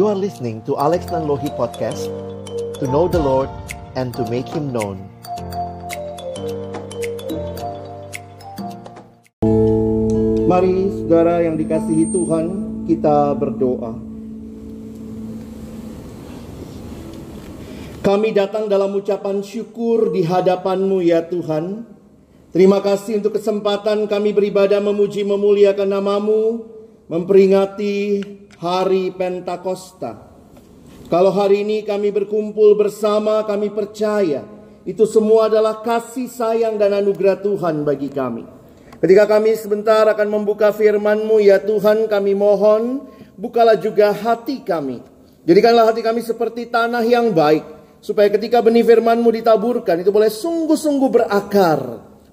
You are listening to Alex Nanlohi Podcast To know the Lord and to make Him known. Mari saudara yang dikasihi Tuhan kita berdoa. Kami datang dalam ucapan syukur di hadapanmu ya Tuhan. Terima kasih untuk kesempatan kami beribadah memuji memuliakan namamu Memperingati hari Pentakosta Kalau hari ini kami berkumpul bersama kami percaya Itu semua adalah kasih sayang dan anugerah Tuhan bagi kami Ketika kami sebentar akan membuka firman-Mu ya Tuhan kami mohon bukalah juga hati kami. Jadikanlah hati kami seperti tanah yang baik supaya ketika benih firman-Mu ditaburkan itu boleh sungguh-sungguh berakar,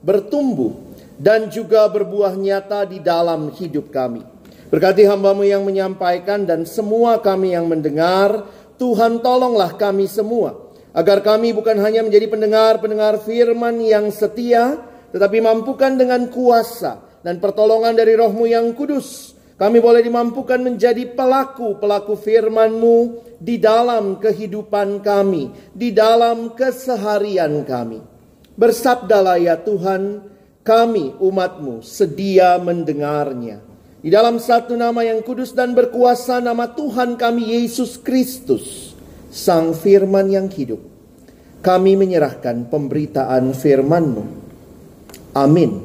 bertumbuh dan juga berbuah nyata di dalam hidup kami. Berkati hambamu yang menyampaikan dan semua kami yang mendengar, Tuhan tolonglah kami semua. Agar kami bukan hanya menjadi pendengar-pendengar firman yang setia, tetapi mampukan dengan kuasa dan pertolongan dari rohmu yang kudus. Kami boleh dimampukan menjadi pelaku-pelaku firman-Mu di dalam kehidupan kami, di dalam keseharian kami. Bersabdalah ya Tuhan, kami umat-Mu sedia mendengarnya. Di dalam satu nama yang kudus dan berkuasa nama Tuhan kami Yesus Kristus, Sang Firman yang hidup. Kami menyerahkan pemberitaan firman-Mu Amin.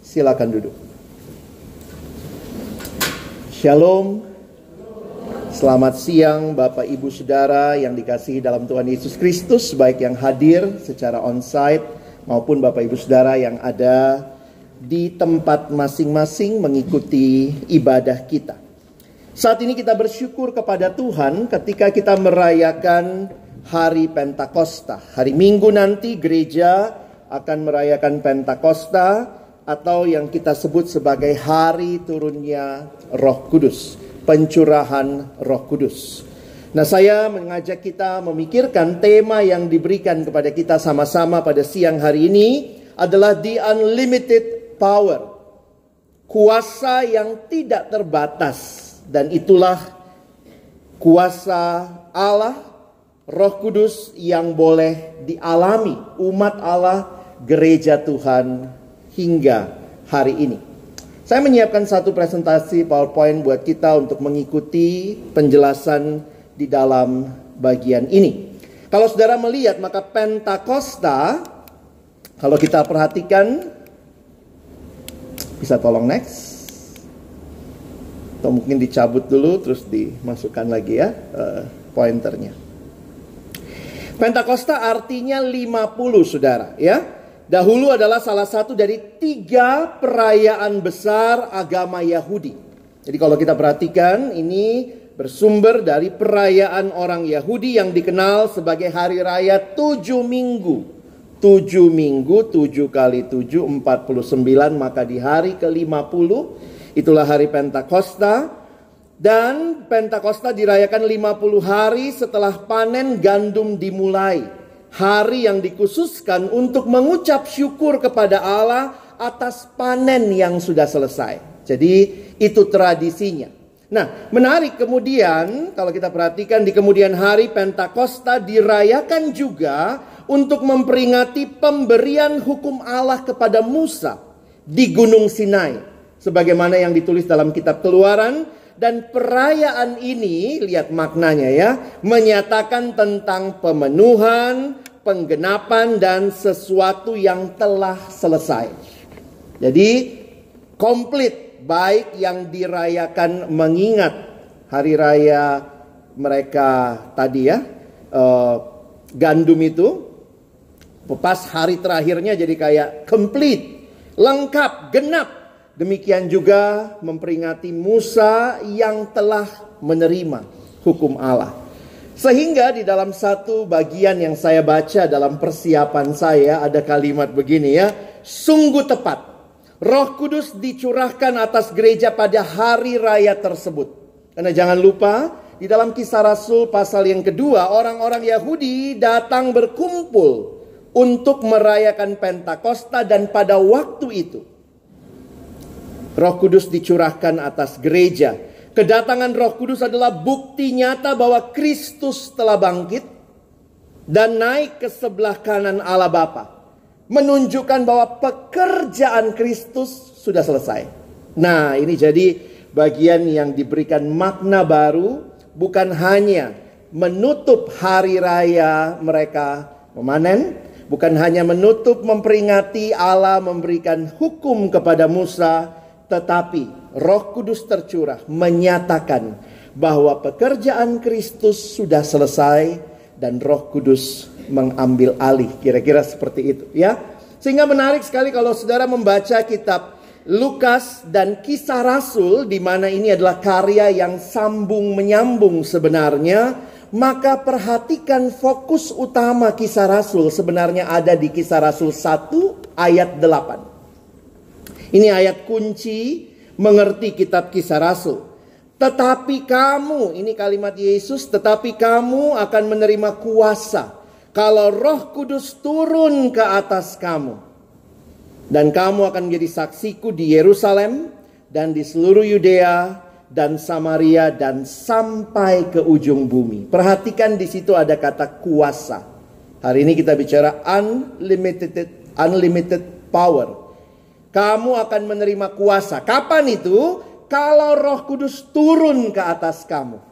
Silakan duduk. Shalom. Selamat siang Bapak Ibu Saudara yang dikasihi dalam Tuhan Yesus Kristus baik yang hadir secara onsite maupun Bapak Ibu Saudara yang ada di tempat masing-masing mengikuti ibadah kita. Saat ini kita bersyukur kepada Tuhan ketika kita merayakan hari Pentakosta. Hari Minggu nanti gereja akan merayakan Pentakosta atau yang kita sebut sebagai hari turunnya Roh Kudus, pencurahan Roh Kudus. Nah, saya mengajak kita memikirkan tema yang diberikan kepada kita sama-sama pada siang hari ini adalah the unlimited power. Kuasa yang tidak terbatas dan itulah kuasa Allah Roh Kudus yang boleh dialami umat Allah gereja Tuhan hingga hari ini. Saya menyiapkan satu presentasi PowerPoint buat kita untuk mengikuti penjelasan di dalam bagian ini. Kalau saudara melihat maka Pentakosta kalau kita perhatikan bisa tolong next atau mungkin dicabut dulu terus dimasukkan lagi ya uh, pointernya. Pentakosta artinya 50 saudara ya. Dahulu adalah salah satu dari tiga perayaan besar agama Yahudi. Jadi kalau kita perhatikan ini bersumber dari perayaan orang Yahudi yang dikenal sebagai hari raya tujuh minggu. Tujuh minggu, tujuh kali tujuh, empat puluh sembilan. Maka di hari ke lima puluh, itulah hari Pentakosta. Dan Pentakosta dirayakan lima puluh hari setelah panen gandum dimulai hari yang dikhususkan untuk mengucap syukur kepada Allah atas panen yang sudah selesai. Jadi itu tradisinya. Nah, menarik kemudian kalau kita perhatikan di kemudian hari Pentakosta dirayakan juga untuk memperingati pemberian hukum Allah kepada Musa di Gunung Sinai sebagaimana yang ditulis dalam kitab Keluaran dan perayaan ini lihat maknanya ya menyatakan tentang pemenuhan penggenapan dan sesuatu yang telah selesai. Jadi komplit baik yang dirayakan mengingat hari raya mereka tadi ya uh, gandum itu pas hari terakhirnya jadi kayak komplit lengkap genap demikian juga memperingati Musa yang telah menerima hukum Allah sehingga di dalam satu bagian yang saya baca dalam persiapan saya ada kalimat begini ya. Sungguh tepat. Roh Kudus dicurahkan atas gereja pada hari raya tersebut. Karena jangan lupa di dalam kisah Rasul pasal yang kedua orang-orang Yahudi datang berkumpul untuk merayakan Pentakosta dan pada waktu itu Roh Kudus dicurahkan atas gereja Kedatangan Roh Kudus adalah bukti nyata bahwa Kristus telah bangkit dan naik ke sebelah kanan Allah Bapa, menunjukkan bahwa pekerjaan Kristus sudah selesai. Nah, ini jadi bagian yang diberikan makna baru, bukan hanya menutup hari raya mereka memanen, bukan hanya menutup memperingati Allah memberikan hukum kepada Musa, tetapi Roh Kudus tercurah menyatakan bahwa pekerjaan Kristus sudah selesai dan Roh Kudus mengambil alih. Kira-kira seperti itu ya. Sehingga menarik sekali kalau saudara membaca kitab Lukas dan Kisah Rasul di mana ini adalah karya yang sambung menyambung sebenarnya, maka perhatikan fokus utama Kisah Rasul sebenarnya ada di Kisah Rasul 1 ayat 8. Ini ayat kunci mengerti kitab kisah rasul. Tetapi kamu, ini kalimat Yesus, tetapi kamu akan menerima kuasa kalau roh kudus turun ke atas kamu. Dan kamu akan menjadi saksiku di Yerusalem dan di seluruh Yudea dan Samaria dan sampai ke ujung bumi. Perhatikan di situ ada kata kuasa. Hari ini kita bicara unlimited unlimited power. Kamu akan menerima kuasa. Kapan itu? Kalau Roh Kudus turun ke atas kamu.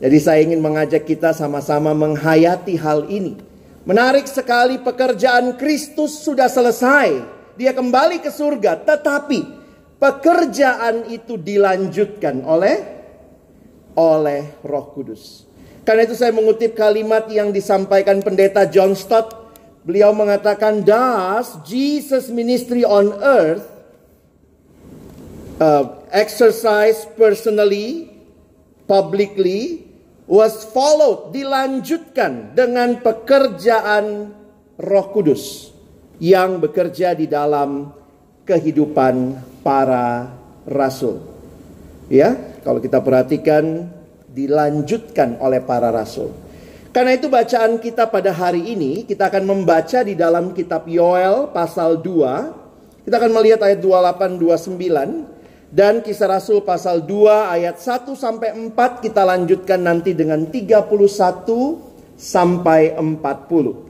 Jadi saya ingin mengajak kita sama-sama menghayati hal ini. Menarik sekali pekerjaan Kristus sudah selesai. Dia kembali ke surga, tetapi pekerjaan itu dilanjutkan oleh oleh Roh Kudus. Karena itu saya mengutip kalimat yang disampaikan pendeta John Stott Beliau mengatakan, "Does Jesus ministry on earth uh, exercise personally, publicly, was followed, dilanjutkan dengan pekerjaan Roh Kudus yang bekerja di dalam kehidupan para rasul." Ya, kalau kita perhatikan dilanjutkan oleh para rasul. Karena itu bacaan kita pada hari ini kita akan membaca di dalam kitab Yoel pasal 2. Kita akan melihat ayat 28 29 dan kisah Rasul pasal 2 ayat 1 sampai 4 kita lanjutkan nanti dengan 31 sampai 40.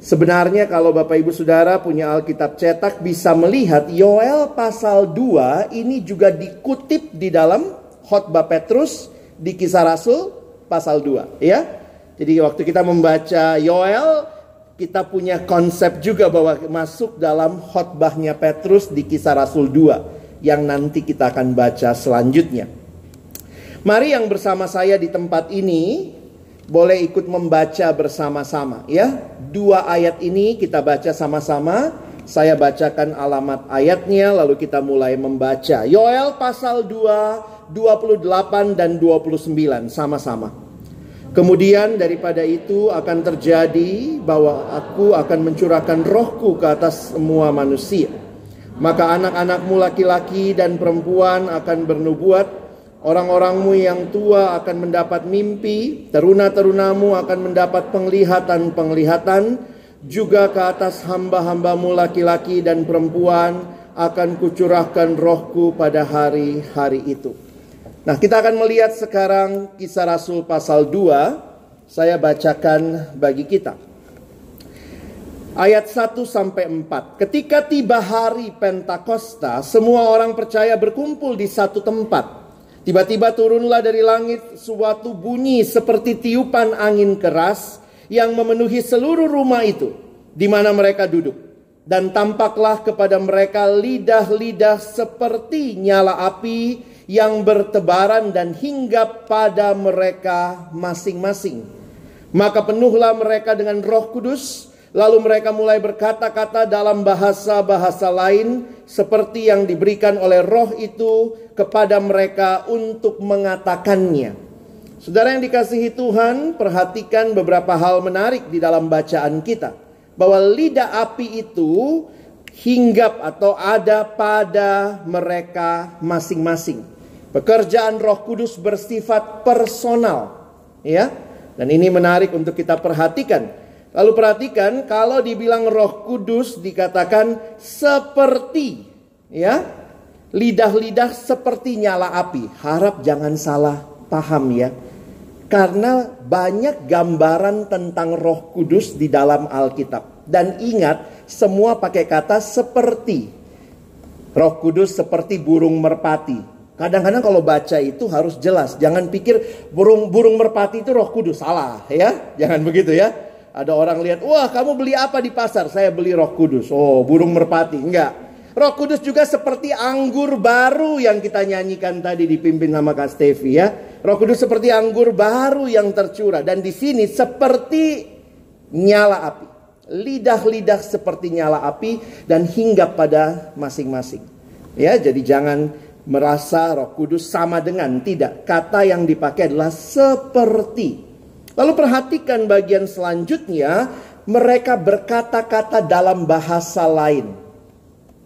Sebenarnya kalau Bapak Ibu Saudara punya Alkitab cetak bisa melihat Yoel pasal 2 ini juga dikutip di dalam khotbah Petrus di kisah Rasul pasal 2 ya. Jadi waktu kita membaca Yoel, kita punya konsep juga bahwa masuk dalam khotbahnya Petrus di kisah Rasul 2 yang nanti kita akan baca selanjutnya. Mari yang bersama saya di tempat ini boleh ikut membaca bersama-sama ya. Dua ayat ini kita baca sama-sama. Saya bacakan alamat ayatnya lalu kita mulai membaca. Yoel pasal 2, 28 dan 29 sama-sama. Kemudian daripada itu akan terjadi bahwa aku akan mencurahkan rohku ke atas semua manusia. Maka anak-anakmu laki-laki dan perempuan akan bernubuat. Orang-orangmu yang tua akan mendapat mimpi. Teruna-terunamu akan mendapat penglihatan-penglihatan. Juga ke atas hamba-hambamu laki-laki dan perempuan akan kucurahkan rohku pada hari-hari itu. Nah, kita akan melihat sekarang kisah Rasul pasal 2. Saya bacakan bagi kita. Ayat 1 sampai 4. Ketika tiba hari Pentakosta, semua orang percaya berkumpul di satu tempat. Tiba-tiba turunlah dari langit suatu bunyi seperti tiupan angin keras yang memenuhi seluruh rumah itu di mana mereka duduk. Dan tampaklah kepada mereka lidah-lidah seperti nyala api yang bertebaran dan hinggap pada mereka masing-masing. Maka penuhlah mereka dengan Roh Kudus, lalu mereka mulai berkata-kata dalam bahasa-bahasa lain seperti yang diberikan oleh Roh itu kepada mereka untuk mengatakannya. Saudara yang dikasihi Tuhan, perhatikan beberapa hal menarik di dalam bacaan kita. Bahwa lidah api itu hinggap atau ada pada mereka masing-masing. Pekerjaan Roh Kudus bersifat personal, ya. Dan ini menarik untuk kita perhatikan. Lalu perhatikan kalau dibilang Roh Kudus dikatakan seperti, ya. lidah-lidah seperti nyala api. Harap jangan salah paham ya. Karena banyak gambaran tentang Roh Kudus di dalam Alkitab. Dan ingat, semua pakai kata seperti. Roh Kudus seperti burung merpati. Kadang-kadang kalau baca itu harus jelas. Jangan pikir burung burung merpati itu Roh Kudus. Salah ya. Jangan begitu ya. Ada orang lihat, "Wah, kamu beli apa di pasar?" "Saya beli Roh Kudus." "Oh, burung merpati." Enggak. Roh Kudus juga seperti anggur baru yang kita nyanyikan tadi dipimpin sama Kak Stevi ya. Roh Kudus seperti anggur baru yang tercurah dan di sini seperti nyala api. Lidah-lidah seperti nyala api dan hinggap pada masing-masing. Ya, jadi jangan merasa Roh Kudus sama dengan tidak. Kata yang dipakai adalah seperti. Lalu perhatikan bagian selanjutnya, mereka berkata-kata dalam bahasa lain.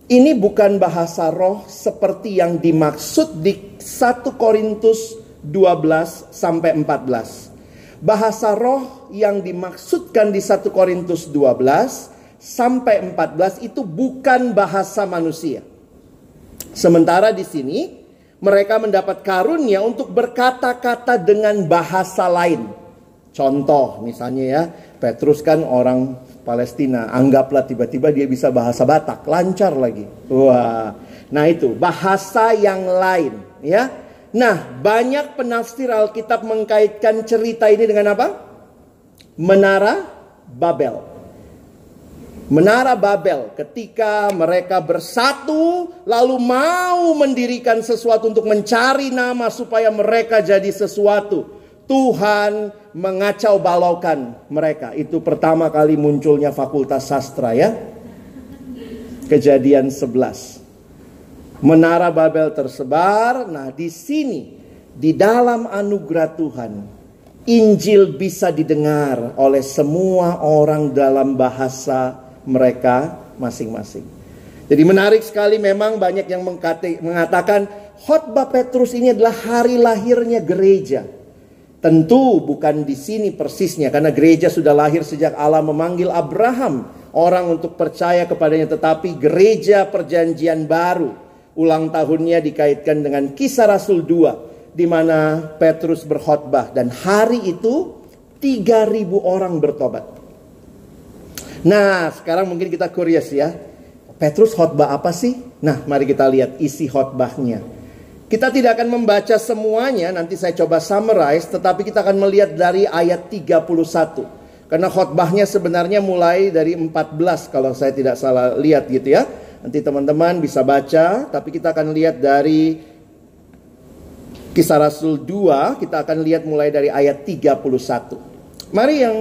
Ini bukan bahasa roh seperti yang dimaksud di 1 Korintus 12 sampai 14. Bahasa roh yang dimaksudkan di 1 Korintus 12 sampai 14 itu bukan bahasa manusia. Sementara di sini mereka mendapat karunia untuk berkata-kata dengan bahasa lain. Contoh misalnya ya, Petrus kan orang Palestina. Anggaplah tiba-tiba dia bisa bahasa Batak, lancar lagi. Wah. Nah, itu bahasa yang lain, ya. Nah, banyak penafsir Alkitab mengkaitkan cerita ini dengan apa? Menara Babel. Menara Babel ketika mereka bersatu lalu mau mendirikan sesuatu untuk mencari nama supaya mereka jadi sesuatu. Tuhan mengacau balaukan mereka. Itu pertama kali munculnya fakultas sastra ya. Kejadian 11. Menara Babel tersebar. Nah, di sini di dalam anugerah Tuhan Injil bisa didengar oleh semua orang dalam bahasa mereka masing-masing. Jadi menarik sekali memang banyak yang mengatakan khotbah Petrus ini adalah hari lahirnya gereja. Tentu bukan di sini persisnya karena gereja sudah lahir sejak Allah memanggil Abraham orang untuk percaya kepadanya tetapi gereja perjanjian baru ulang tahunnya dikaitkan dengan kisah Rasul 2 di mana Petrus berkhotbah dan hari itu 3000 orang bertobat. Nah, sekarang mungkin kita curious ya. Petrus khotbah apa sih? Nah, mari kita lihat isi khotbahnya. Kita tidak akan membaca semuanya, nanti saya coba summarize, tetapi kita akan melihat dari ayat 31. Karena khotbahnya sebenarnya mulai dari 14 kalau saya tidak salah lihat gitu ya. Nanti teman-teman bisa baca, tapi kita akan lihat dari Kisah Rasul 2, kita akan lihat mulai dari ayat 31. Mari yang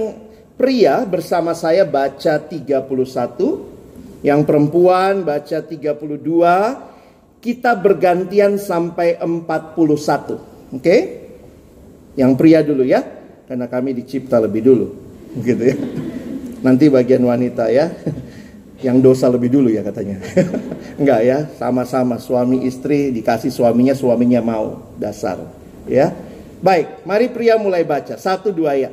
pria bersama saya baca 31, yang perempuan baca 32, kita bergantian sampai 41. Oke? Okay? Yang pria dulu ya, karena kami dicipta lebih dulu. Gitu ya. Nanti bagian wanita ya. Yang dosa lebih dulu ya katanya. Enggak ya, sama-sama suami istri dikasih suaminya, suaminya mau. Dasar. Ya. Baik, mari pria mulai baca. Satu dua ya.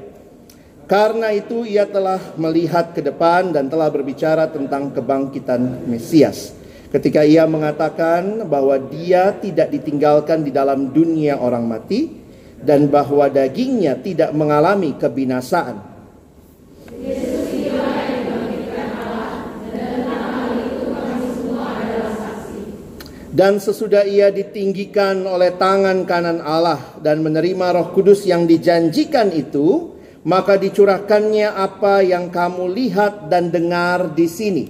Karena itu ia telah melihat ke depan dan telah berbicara tentang kebangkitan Mesias ketika ia mengatakan bahwa dia tidak ditinggalkan di dalam dunia orang mati dan bahwa dagingnya tidak mengalami kebinasaan. Dan sesudah ia ditinggikan oleh tangan kanan Allah dan menerima roh kudus yang dijanjikan itu, maka dicurahkannya apa yang kamu lihat dan dengar di sini.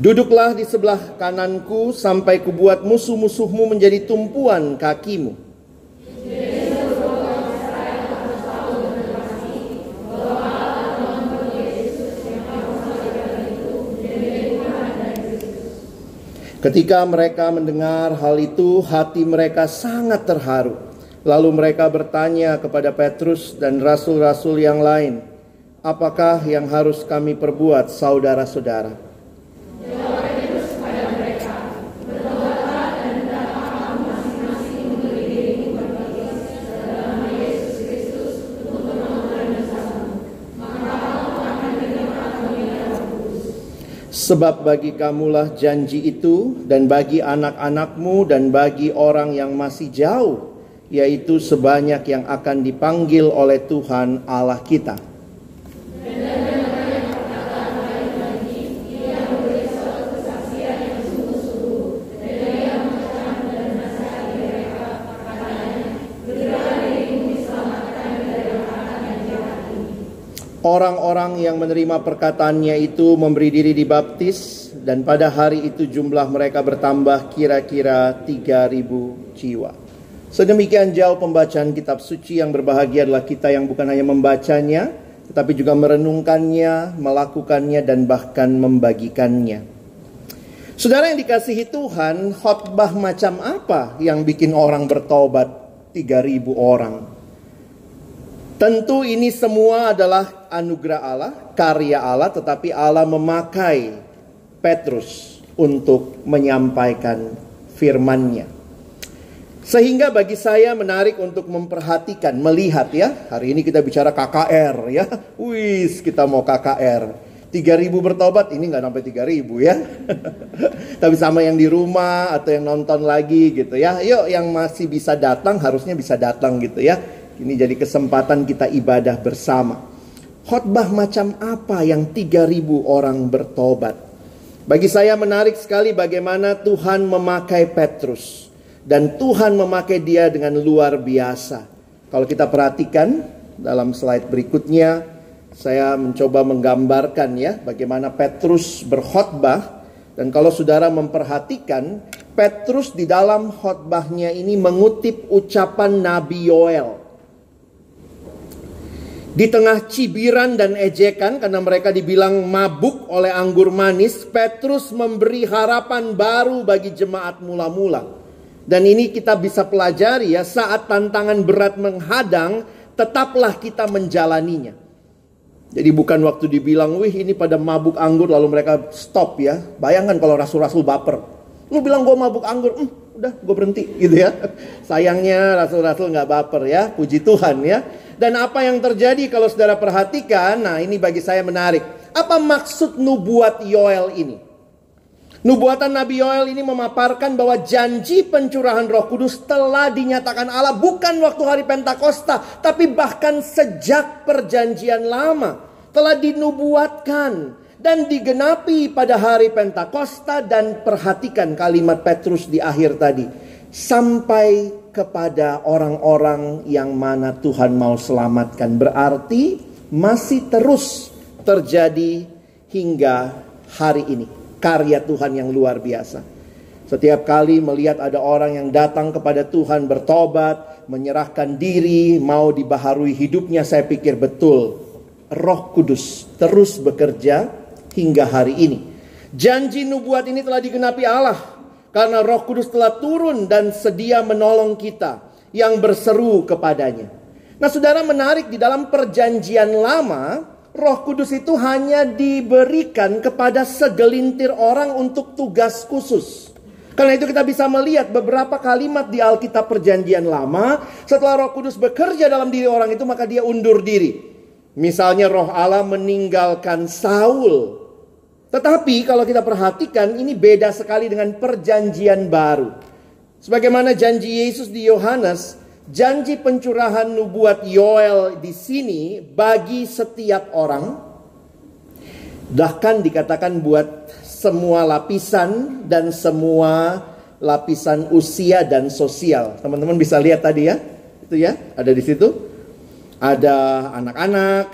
Duduklah di sebelah kananku sampai kubuat musuh-musuhmu menjadi tumpuan kakimu. Ketika mereka mendengar hal itu, hati mereka sangat terharu. Lalu mereka bertanya kepada Petrus dan rasul-rasul yang lain, "Apakah yang harus kami perbuat, saudara-saudara?" Sebab bagi kamulah janji itu dan bagi anak-anakmu dan bagi orang yang masih jauh, yaitu sebanyak yang akan dipanggil oleh Tuhan Allah kita. Orang-orang yang menerima perkataannya itu memberi diri dibaptis dan pada hari itu jumlah mereka bertambah kira-kira 3000 jiwa. Sedemikian jauh pembacaan kitab suci yang berbahagia adalah kita yang bukan hanya membacanya tetapi juga merenungkannya, melakukannya dan bahkan membagikannya. Saudara yang dikasihi Tuhan, khotbah macam apa yang bikin orang bertobat 3000 orang? Tentu ini semua adalah anugerah Allah, karya Allah, tetapi Allah memakai Petrus untuk menyampaikan firman-Nya. Sehingga bagi saya menarik untuk memperhatikan, melihat ya. Hari ini kita bicara KKR ya. Wis, kita mau KKR. 3000 bertobat ini nggak sampai 3000 ya. Tapi sama yang di rumah atau yang nonton lagi gitu ya. Yuk yang masih bisa datang harusnya bisa datang gitu ya ini jadi kesempatan kita ibadah bersama. Khotbah macam apa yang 3000 orang bertobat? Bagi saya menarik sekali bagaimana Tuhan memakai Petrus dan Tuhan memakai dia dengan luar biasa. Kalau kita perhatikan dalam slide berikutnya, saya mencoba menggambarkan ya bagaimana Petrus berkhotbah dan kalau saudara memperhatikan Petrus di dalam khotbahnya ini mengutip ucapan Nabi Yoel. Di tengah cibiran dan ejekan karena mereka dibilang mabuk oleh anggur manis, Petrus memberi harapan baru bagi jemaat mula-mula. Dan ini kita bisa pelajari ya, saat tantangan berat menghadang, tetaplah kita menjalaninya. Jadi bukan waktu dibilang, wih ini pada mabuk anggur lalu mereka stop ya. Bayangkan kalau rasul-rasul baper. Lu bilang gue mabuk anggur, hm, udah gue berhenti gitu ya. Sayangnya rasul-rasul nggak baper ya, puji Tuhan ya. Dan apa yang terjadi kalau saudara perhatikan, nah ini bagi saya menarik. Apa maksud nubuat Yoel ini? Nubuatan Nabi Yoel ini memaparkan bahwa janji pencurahan roh kudus telah dinyatakan Allah bukan waktu hari Pentakosta. Tapi bahkan sejak perjanjian lama. Telah dinubuatkan dan digenapi pada hari Pentakosta. Dan perhatikan kalimat Petrus di akhir tadi. Sampai kepada orang-orang yang mana Tuhan mau selamatkan. Berarti masih terus terjadi hingga hari ini. Karya Tuhan yang luar biasa. Setiap kali melihat ada orang yang datang kepada Tuhan bertobat, menyerahkan diri, mau dibaharui hidupnya, saya pikir betul. Roh Kudus terus bekerja hingga hari ini. Janji nubuat ini telah digenapi Allah karena Roh Kudus telah turun dan sedia menolong kita yang berseru kepadanya. Nah, Saudara menarik di dalam perjanjian lama, Roh Kudus itu hanya diberikan kepada segelintir orang untuk tugas khusus. Karena itu kita bisa melihat beberapa kalimat di Alkitab Perjanjian Lama, setelah Roh Kudus bekerja dalam diri orang itu maka dia undur diri. Misalnya Roh Allah meninggalkan Saul tetapi kalau kita perhatikan ini beda sekali dengan perjanjian baru. Sebagaimana janji Yesus di Yohanes, janji pencurahan nubuat Yoel di sini bagi setiap orang bahkan dikatakan buat semua lapisan dan semua lapisan usia dan sosial. Teman-teman bisa lihat tadi ya. Itu ya, ada di situ. Ada anak-anak,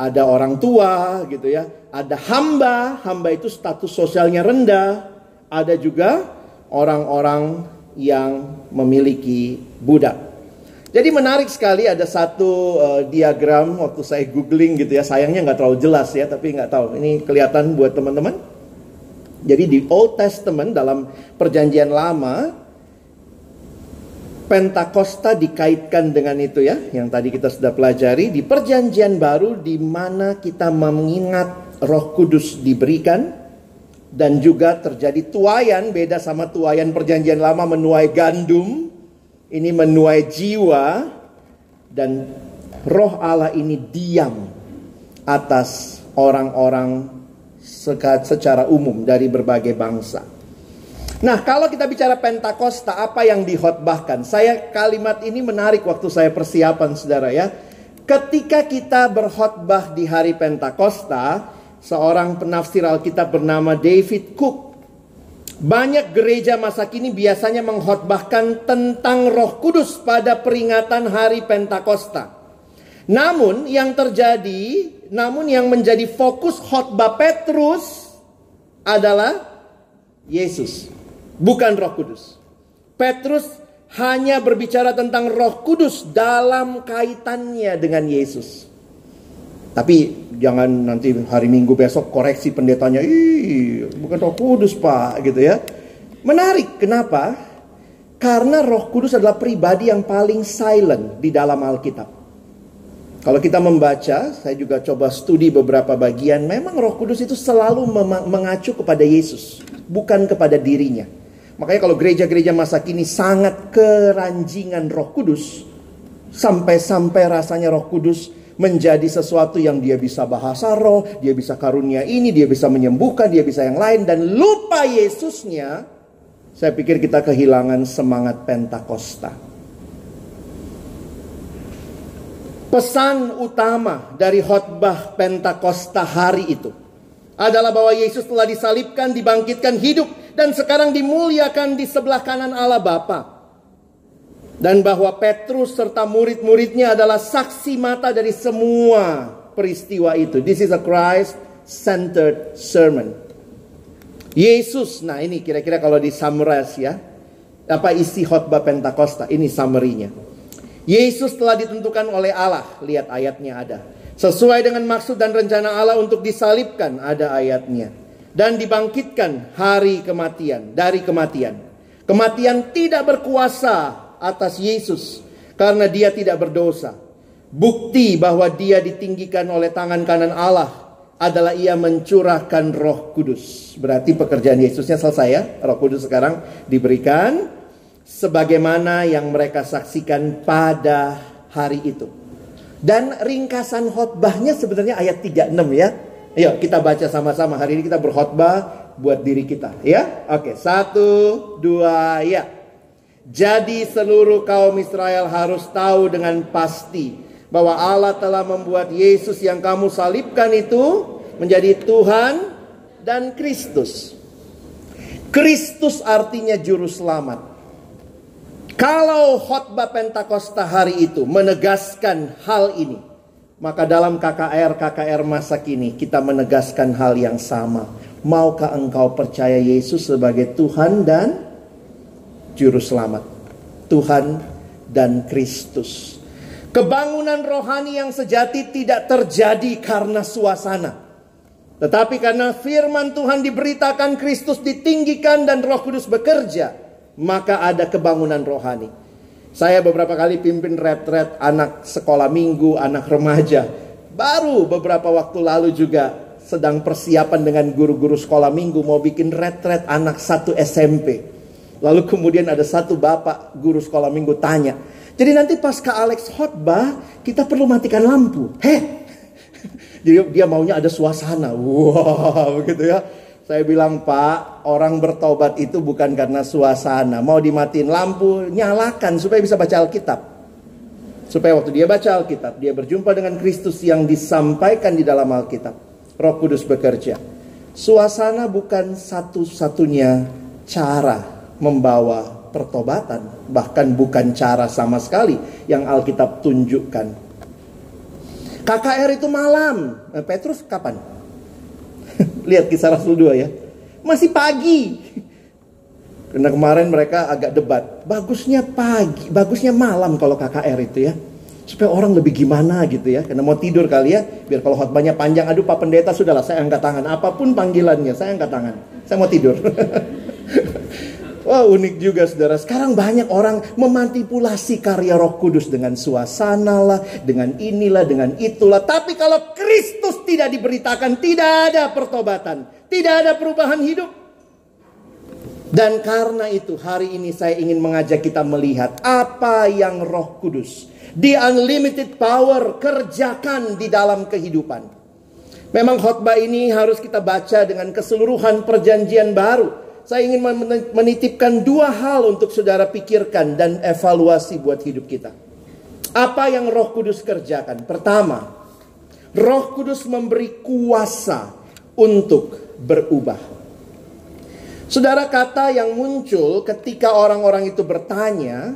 ada orang tua gitu ya ada hamba, hamba itu status sosialnya rendah, ada juga orang-orang yang memiliki budak. Jadi menarik sekali ada satu uh, diagram waktu saya googling gitu ya, sayangnya nggak terlalu jelas ya, tapi nggak tahu ini kelihatan buat teman-teman. Jadi di Old Testament dalam perjanjian lama Pentakosta dikaitkan dengan itu ya, yang tadi kita sudah pelajari di perjanjian baru di mana kita mengingat Roh Kudus diberikan dan juga terjadi tuayan beda sama tuayan perjanjian lama menuai gandum ini menuai jiwa dan roh Allah ini diam atas orang-orang secara umum dari berbagai bangsa. Nah, kalau kita bicara Pentakosta, apa yang dihotbahkan? Saya kalimat ini menarik waktu saya persiapan, saudara ya. Ketika kita berkhotbah di hari Pentakosta, seorang penafsir Alkitab bernama David Cook banyak gereja masa kini biasanya mengkhotbahkan tentang Roh Kudus pada peringatan hari Pentakosta. Namun yang terjadi, namun yang menjadi fokus khotbah Petrus adalah Yesus, bukan Roh Kudus. Petrus hanya berbicara tentang Roh Kudus dalam kaitannya dengan Yesus. Tapi jangan nanti hari Minggu besok koreksi pendetanya, ih bukan Roh Kudus pak, gitu ya. Menarik, kenapa? Karena Roh Kudus adalah pribadi yang paling silent di dalam Alkitab. Kalau kita membaca, saya juga coba studi beberapa bagian, memang Roh Kudus itu selalu mengacu kepada Yesus, bukan kepada dirinya. Makanya kalau gereja-gereja masa kini sangat keranjingan Roh Kudus, sampai-sampai rasanya Roh Kudus menjadi sesuatu yang dia bisa bahasa roh, dia bisa karunia ini, dia bisa menyembuhkan, dia bisa yang lain dan lupa Yesusnya, saya pikir kita kehilangan semangat Pentakosta. Pesan utama dari khotbah Pentakosta hari itu adalah bahwa Yesus telah disalibkan, dibangkitkan hidup dan sekarang dimuliakan di sebelah kanan Allah Bapa dan bahwa Petrus serta murid-muridnya adalah saksi mata dari semua peristiwa itu. This is a Christ-centered sermon. Yesus, nah ini kira-kira kalau di summarize ya, apa isi khotbah Pentakosta? Ini summary-nya. Yesus telah ditentukan oleh Allah, lihat ayatnya ada. Sesuai dengan maksud dan rencana Allah untuk disalibkan, ada ayatnya. Dan dibangkitkan hari kematian, dari kematian. Kematian tidak berkuasa atas Yesus karena dia tidak berdosa. Bukti bahwa dia ditinggikan oleh tangan kanan Allah adalah ia mencurahkan Roh Kudus. Berarti pekerjaan Yesusnya selesai ya. Roh Kudus sekarang diberikan sebagaimana yang mereka saksikan pada hari itu. Dan ringkasan khotbahnya sebenarnya ayat 36 ya. Ayo kita baca sama-sama. Hari ini kita berkhotbah buat diri kita ya. Oke, satu, dua, ya. Jadi seluruh kaum Israel harus tahu dengan pasti bahwa Allah telah membuat Yesus yang kamu salibkan itu menjadi Tuhan dan Kristus. Kristus artinya juru selamat. Kalau khotbah Pentakosta hari itu menegaskan hal ini, maka dalam KKR KKR masa kini kita menegaskan hal yang sama. Maukah engkau percaya Yesus sebagai Tuhan dan juru selamat. Tuhan dan Kristus. Kebangunan rohani yang sejati tidak terjadi karena suasana. Tetapi karena firman Tuhan diberitakan Kristus ditinggikan dan roh kudus bekerja. Maka ada kebangunan rohani. Saya beberapa kali pimpin retret anak sekolah minggu, anak remaja. Baru beberapa waktu lalu juga sedang persiapan dengan guru-guru sekolah minggu mau bikin retret anak satu SMP. Lalu kemudian ada satu bapak guru sekolah minggu tanya. Jadi nanti pas Kak Alex khotbah, kita perlu matikan lampu. Heh. Jadi dia maunya ada suasana. Wow, begitu ya. Saya bilang, Pak, orang bertobat itu bukan karena suasana. Mau dimatiin lampu, nyalakan supaya bisa baca Alkitab. Supaya waktu dia baca Alkitab, dia berjumpa dengan Kristus yang disampaikan di dalam Alkitab. Roh Kudus bekerja. Suasana bukan satu-satunya cara membawa pertobatan, bahkan bukan cara sama sekali yang Alkitab tunjukkan. KKR itu malam. Eh, Petrus kapan? Lihat kisah Rasul 2 ya. Masih pagi. Karena kemarin mereka agak debat. Bagusnya pagi, bagusnya malam kalau KKR itu ya. Supaya orang lebih gimana gitu ya. Karena mau tidur kali ya. Biar kalau khotbahnya panjang. Aduh Pak Pendeta sudahlah saya angkat tangan. Apa pun panggilannya saya angkat tangan. Saya mau tidur. Wah unik juga saudara. Sekarang banyak orang memanipulasi karya roh kudus dengan suasana lah, dengan inilah, dengan itulah. Tapi kalau Kristus tidak diberitakan, tidak ada pertobatan. Tidak ada perubahan hidup. Dan karena itu hari ini saya ingin mengajak kita melihat apa yang roh kudus. The unlimited power kerjakan di dalam kehidupan. Memang khotbah ini harus kita baca dengan keseluruhan perjanjian baru. Saya ingin menitipkan dua hal untuk saudara pikirkan dan evaluasi buat hidup kita. Apa yang Roh Kudus kerjakan? Pertama, Roh Kudus memberi kuasa untuk berubah. Saudara kata yang muncul ketika orang-orang itu bertanya,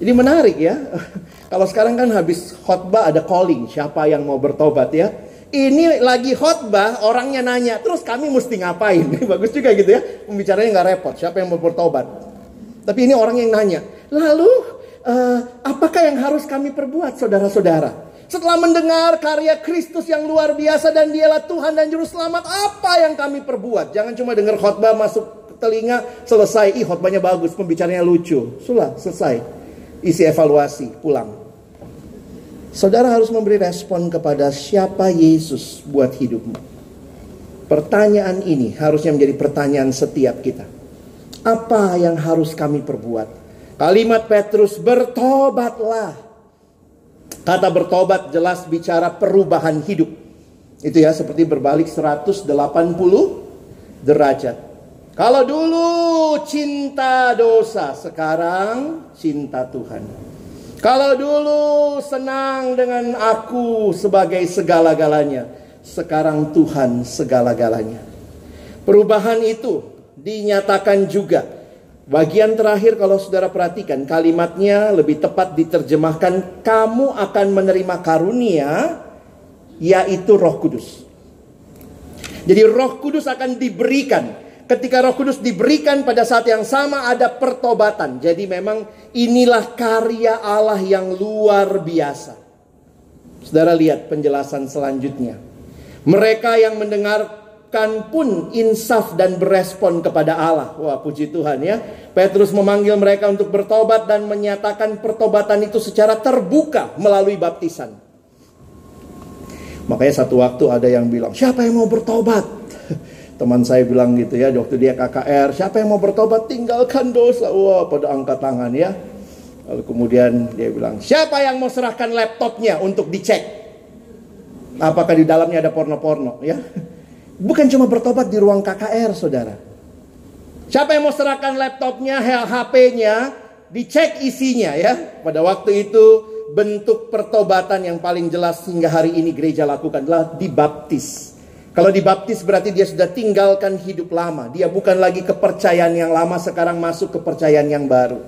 ini menarik ya. Kalau sekarang kan habis khotbah ada calling, siapa yang mau bertobat ya. Ini lagi khotbah, orangnya nanya, terus kami mesti ngapain? Bagus juga gitu ya, pembicaranya nggak repot, siapa yang mau bertobat. Tapi ini orang yang nanya, lalu uh, apakah yang harus kami perbuat saudara-saudara? Setelah mendengar karya Kristus yang luar biasa dan dialah Tuhan dan Juru Selamat, apa yang kami perbuat? Jangan cuma dengar khotbah masuk telinga, selesai, ih khotbahnya bagus, pembicaranya lucu. Sudah, selesai. Isi evaluasi, pulang. Saudara harus memberi respon kepada siapa Yesus buat hidupmu. Pertanyaan ini harusnya menjadi pertanyaan setiap kita. Apa yang harus kami perbuat? Kalimat Petrus bertobatlah. Kata bertobat jelas bicara perubahan hidup. Itu ya seperti berbalik 180 derajat. Kalau dulu cinta dosa, sekarang cinta Tuhan. Kalau dulu senang dengan aku sebagai segala-galanya, sekarang Tuhan segala-galanya. Perubahan itu dinyatakan juga. Bagian terakhir kalau saudara perhatikan kalimatnya lebih tepat diterjemahkan kamu akan menerima karunia yaitu Roh Kudus. Jadi Roh Kudus akan diberikan ketika Roh Kudus diberikan pada saat yang sama ada pertobatan. Jadi memang inilah karya Allah yang luar biasa. Saudara lihat penjelasan selanjutnya. Mereka yang mendengarkan pun insaf dan berespon kepada Allah. Wah, puji Tuhan ya. Petrus memanggil mereka untuk bertobat dan menyatakan pertobatan itu secara terbuka melalui baptisan. Makanya satu waktu ada yang bilang, siapa yang mau bertobat? Teman saya bilang gitu ya, waktu dia KKR, siapa yang mau bertobat tinggalkan dosa. Wah, pada angkat tangan ya. Lalu kemudian dia bilang, siapa yang mau serahkan laptopnya untuk dicek? Apakah di dalamnya ada porno-porno ya? Bukan cuma bertobat di ruang KKR, saudara. Siapa yang mau serahkan laptopnya, HP-nya, dicek isinya ya. Pada waktu itu bentuk pertobatan yang paling jelas hingga hari ini gereja lakukan adalah dibaptis. Kalau dibaptis berarti dia sudah tinggalkan hidup lama. Dia bukan lagi kepercayaan yang lama sekarang masuk kepercayaan yang baru.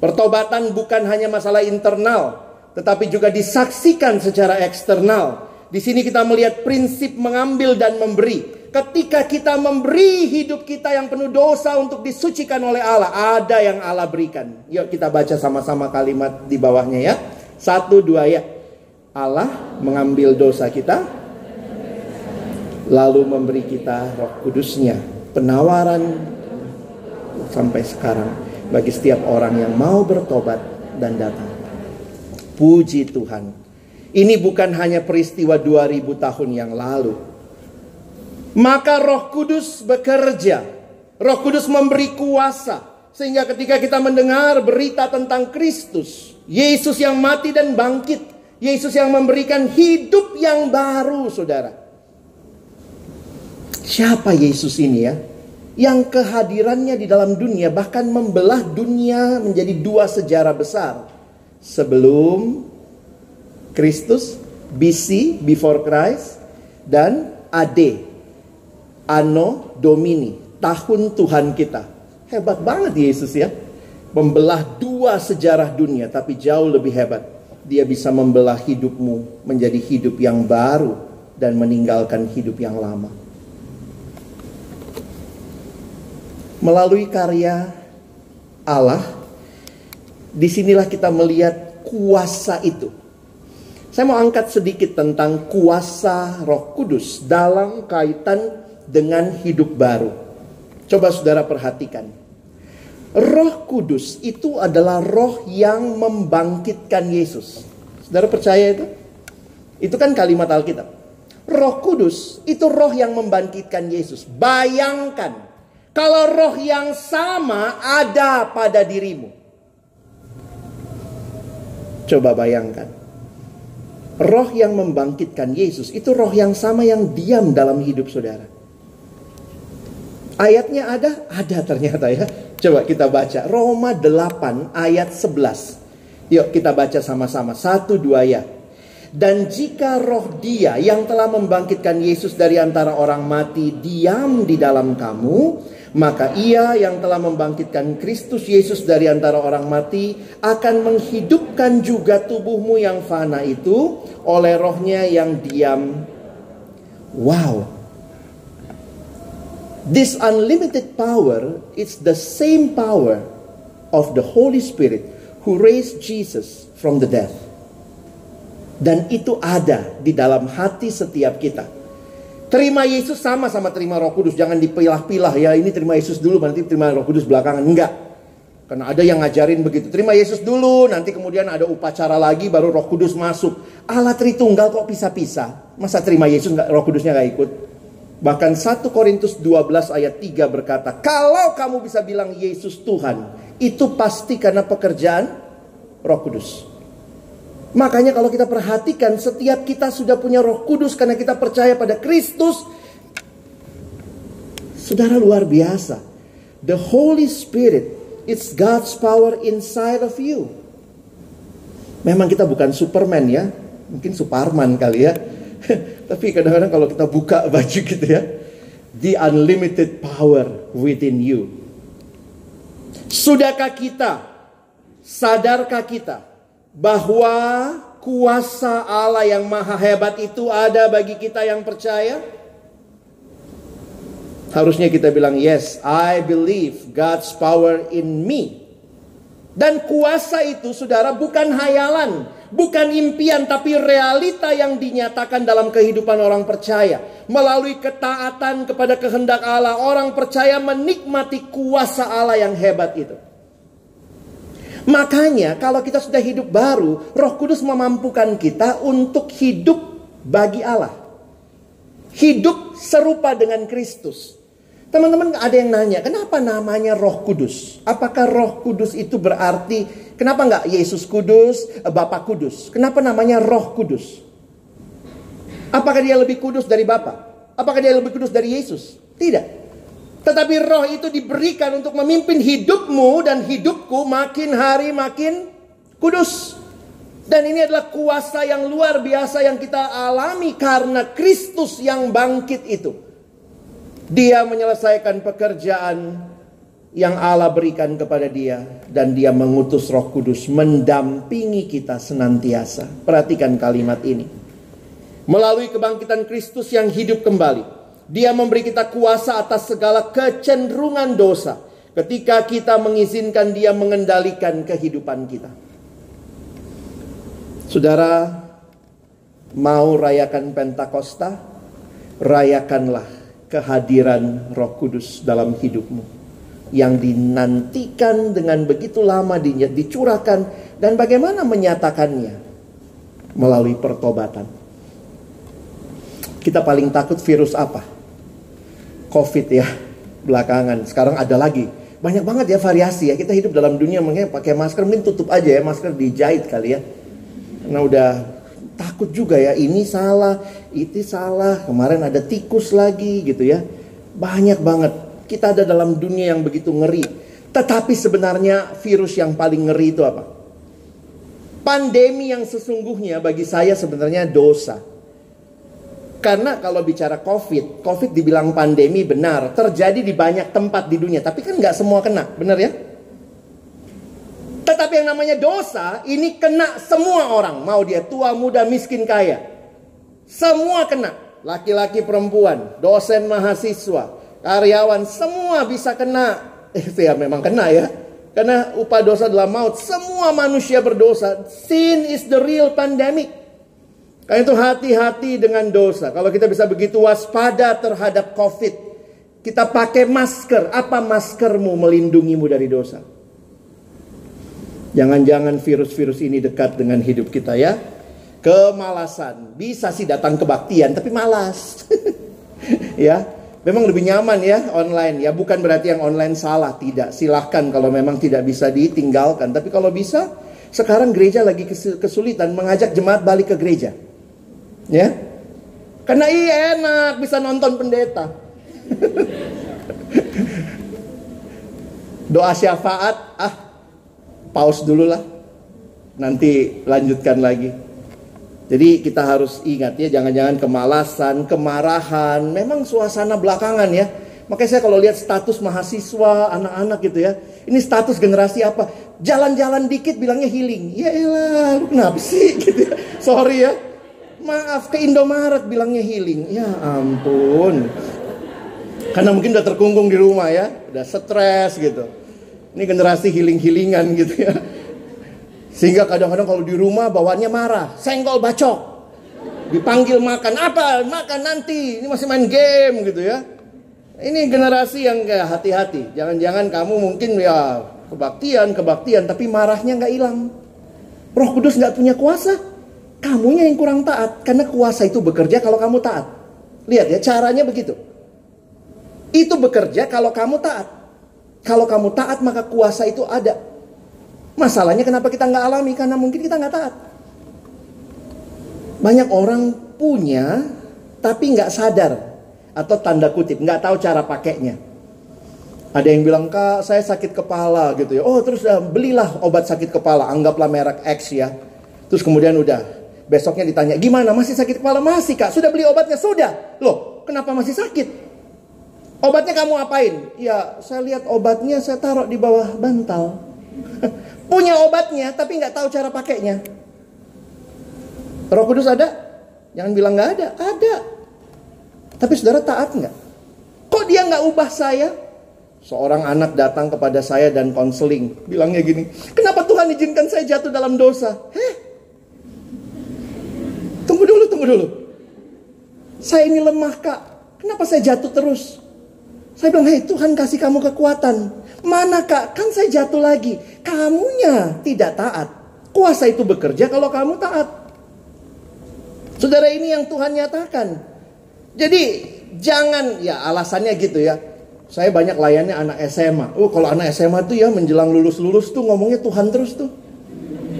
Pertobatan bukan hanya masalah internal, tetapi juga disaksikan secara eksternal. Di sini kita melihat prinsip mengambil dan memberi. Ketika kita memberi hidup kita yang penuh dosa untuk disucikan oleh Allah, ada yang Allah berikan. Yuk kita baca sama-sama kalimat di bawahnya ya. Satu dua ya. Allah mengambil dosa kita, lalu memberi kita roh kudusnya. Penawaran sampai sekarang bagi setiap orang yang mau bertobat dan datang. Puji Tuhan. Ini bukan hanya peristiwa 2000 tahun yang lalu. Maka roh kudus bekerja. Roh kudus memberi kuasa. Sehingga ketika kita mendengar berita tentang Kristus. Yesus yang mati dan bangkit. Yesus yang memberikan hidup yang baru saudara. Siapa Yesus ini ya? Yang kehadirannya di dalam dunia bahkan membelah dunia menjadi dua sejarah besar. Sebelum Kristus, BC, before Christ, dan AD, Anno Domini, tahun Tuhan kita. Hebat banget Yesus ya. Membelah dua sejarah dunia, tapi jauh lebih hebat. Dia bisa membelah hidupmu menjadi hidup yang baru dan meninggalkan hidup yang lama. Melalui karya Allah, di sinilah kita melihat kuasa itu. Saya mau angkat sedikit tentang kuasa Roh Kudus dalam kaitan dengan hidup baru. Coba saudara perhatikan. Roh Kudus itu adalah roh yang membangkitkan Yesus. Saudara percaya itu? Itu kan kalimat Alkitab. Roh Kudus itu roh yang membangkitkan Yesus. Bayangkan kalau roh yang sama ada pada dirimu. Coba bayangkan. Roh yang membangkitkan Yesus itu roh yang sama yang diam dalam hidup saudara. Ayatnya ada? Ada ternyata ya. Coba kita baca. Roma 8 ayat 11. Yuk kita baca sama-sama. Satu dua ya. Dan jika roh dia yang telah membangkitkan Yesus dari antara orang mati diam di dalam kamu, maka ia yang telah membangkitkan Kristus Yesus dari antara orang mati akan menghidupkan juga tubuhmu yang fana itu oleh rohnya yang diam. Wow. This unlimited power is the same power of the Holy Spirit who raised Jesus from the death. Dan itu ada di dalam hati setiap kita. Terima Yesus sama sama terima Roh Kudus, jangan dipilah-pilah ya. Ini terima Yesus dulu, nanti terima Roh Kudus belakangan. Enggak. Karena ada yang ngajarin begitu. Terima Yesus dulu, nanti kemudian ada upacara lagi baru Roh Kudus masuk. Allah Tritunggal kok pisah-pisah? Masa terima Yesus enggak Roh Kudusnya nggak ikut? Bahkan 1 Korintus 12 ayat 3 berkata, "Kalau kamu bisa bilang Yesus Tuhan, itu pasti karena pekerjaan Roh Kudus." Makanya kalau kita perhatikan setiap kita sudah punya roh kudus karena kita percaya pada Kristus. Saudara luar biasa. The Holy Spirit, it's God's power inside of you. Memang kita bukan Superman ya. Mungkin Superman kali ya. Tapi kadang-kadang kalau kita buka baju gitu ya. The unlimited power within you. Sudahkah kita? Sadarkah kita? Bahwa kuasa Allah yang maha hebat itu ada bagi kita yang percaya? Harusnya kita bilang, yes, I believe God's power in me. Dan kuasa itu, saudara, bukan hayalan, bukan impian, tapi realita yang dinyatakan dalam kehidupan orang percaya. Melalui ketaatan kepada kehendak Allah, orang percaya menikmati kuasa Allah yang hebat itu. Makanya kalau kita sudah hidup baru, Roh Kudus memampukan kita untuk hidup bagi Allah. Hidup serupa dengan Kristus. Teman-teman ada yang nanya, kenapa namanya Roh Kudus? Apakah Roh Kudus itu berarti kenapa nggak Yesus Kudus, Bapak Kudus? Kenapa namanya Roh Kudus? Apakah dia lebih kudus dari Bapak? Apakah dia lebih kudus dari Yesus? Tidak. Tetapi roh itu diberikan untuk memimpin hidupmu dan hidupku makin hari makin kudus. Dan ini adalah kuasa yang luar biasa yang kita alami karena Kristus yang bangkit itu. Dia menyelesaikan pekerjaan yang Allah berikan kepada dia dan dia mengutus Roh Kudus mendampingi kita senantiasa. Perhatikan kalimat ini. Melalui kebangkitan Kristus yang hidup kembali, dia memberi kita kuasa atas segala kecenderungan dosa ketika kita mengizinkan Dia mengendalikan kehidupan kita. Saudara, mau rayakan Pentakosta? Rayakanlah kehadiran Roh Kudus dalam hidupmu yang dinantikan dengan begitu lama dicurahkan dan bagaimana menyatakannya melalui pertobatan. Kita paling takut virus apa? COVID ya belakangan. Sekarang ada lagi. Banyak banget ya variasi ya. Kita hidup dalam dunia makanya pakai masker mending tutup aja ya. Masker dijahit kali ya. Karena udah takut juga ya. Ini salah, itu salah. Kemarin ada tikus lagi gitu ya. Banyak banget. Kita ada dalam dunia yang begitu ngeri. Tetapi sebenarnya virus yang paling ngeri itu apa? Pandemi yang sesungguhnya bagi saya sebenarnya dosa. Karena kalau bicara COVID, COVID dibilang pandemi benar, terjadi di banyak tempat di dunia. Tapi kan nggak semua kena, benar ya? Tetapi yang namanya dosa, ini kena semua orang. Mau dia tua, muda, miskin, kaya. Semua kena. Laki-laki, perempuan, dosen, mahasiswa, karyawan, semua bisa kena. Eh, ya memang kena ya. Karena upah dosa adalah maut. Semua manusia berdosa. Sin is the real pandemic. Karena itu hati-hati dengan dosa. Kalau kita bisa begitu waspada terhadap COVID. Kita pakai masker. Apa maskermu melindungimu dari dosa? Jangan-jangan virus-virus ini dekat dengan hidup kita ya. Kemalasan. Bisa sih datang kebaktian tapi malas. ya. Memang lebih nyaman ya online. Ya bukan berarti yang online salah. Tidak. Silahkan kalau memang tidak bisa ditinggalkan. Tapi kalau bisa sekarang gereja lagi kesulitan mengajak jemaat balik ke gereja. Ya. Karena iya enak bisa nonton pendeta. Doa syafaat, ah, pause dulu lah. Nanti lanjutkan lagi. Jadi kita harus ingat ya, jangan-jangan kemalasan, kemarahan, memang suasana belakangan ya. Makanya saya kalau lihat status mahasiswa, anak-anak gitu ya. Ini status generasi apa? Jalan-jalan dikit bilangnya healing. Ya elah, kenapa sih gitu ya. Sorry ya. Maaf ke Indomaret bilangnya healing. Ya ampun. Karena mungkin udah terkungkung di rumah ya, udah stres gitu. Ini generasi healing-healingan gitu ya. Sehingga kadang-kadang kalau di rumah bawaannya marah, senggol bacok. Dipanggil makan, apa? Makan nanti. Ini masih main game gitu ya. Ini generasi yang kayak hati-hati. Jangan-jangan kamu mungkin ya kebaktian, kebaktian, tapi marahnya nggak hilang. Roh Kudus nggak punya kuasa. Kamunya yang kurang taat karena kuasa itu bekerja kalau kamu taat. Lihat ya caranya begitu. Itu bekerja kalau kamu taat. Kalau kamu taat maka kuasa itu ada. Masalahnya kenapa kita nggak alami? Karena mungkin kita nggak taat. Banyak orang punya tapi nggak sadar atau tanda kutip nggak tahu cara pakainya. Ada yang bilang kak saya sakit kepala gitu ya. Oh terus uh, belilah obat sakit kepala. Anggaplah merek X ya. Terus kemudian udah Besoknya ditanya, gimana masih sakit kepala? Masih kak, sudah beli obatnya? Sudah. Loh, kenapa masih sakit? Obatnya kamu apain? Ya, saya lihat obatnya saya taruh di bawah bantal. Punya obatnya, tapi nggak tahu cara pakainya. Roh Kudus ada? Jangan bilang nggak ada. Ada. Tapi saudara taat nggak? Kok dia nggak ubah saya? Seorang anak datang kepada saya dan konseling. Bilangnya gini, kenapa Tuhan izinkan saya jatuh dalam dosa? Heh, Tunggu dulu, tunggu dulu. Saya ini lemah kak. Kenapa saya jatuh terus? Saya bilang, hei Tuhan kasih kamu kekuatan. Mana kak? Kan saya jatuh lagi. Kamunya tidak taat. Kuasa itu bekerja kalau kamu taat. Saudara ini yang Tuhan nyatakan. Jadi jangan, ya alasannya gitu ya. Saya banyak layannya anak SMA. Oh kalau anak SMA tuh ya menjelang lulus-lulus tuh ngomongnya Tuhan terus tuh.